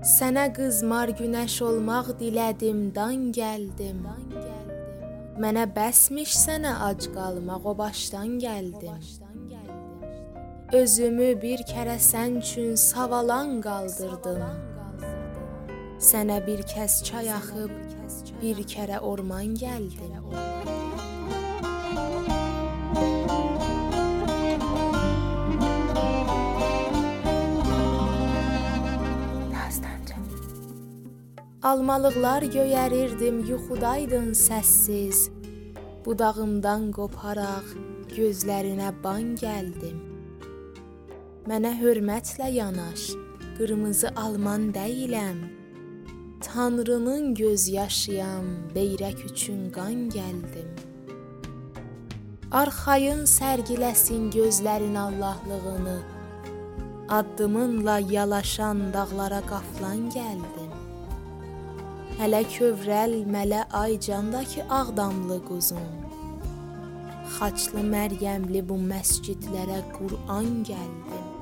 Sənə qızmar günəş olmaq dilədim, dan gəldim. Mənə bəsmiş sənə ac qalmaq, o başdan gəldim. Özümü bir kərə sən üçün savalan qaldırdım. Sənə bir kəs çay axıb, bir kərə orman gəldim. Almalıqlar göyərirdim, yuxudaydın səssiz. Budağımdan qoparaq gözlərinə ban gəldim. Mənə hörmətlə yanaş, qırmızı alman deyiləm. Tanrının göz yaşıyam, beyrək üçün qan gəldim. Arxayın sərgiləsin gözlərin Allahlığını. Addımınla yalaşan dağlara qaflan gəldim. Hələ kövrəlmələ ay candakı Ağdamlı quzum. Xaçlı Məryəmli bu məscidlərə Qur'an gəldim.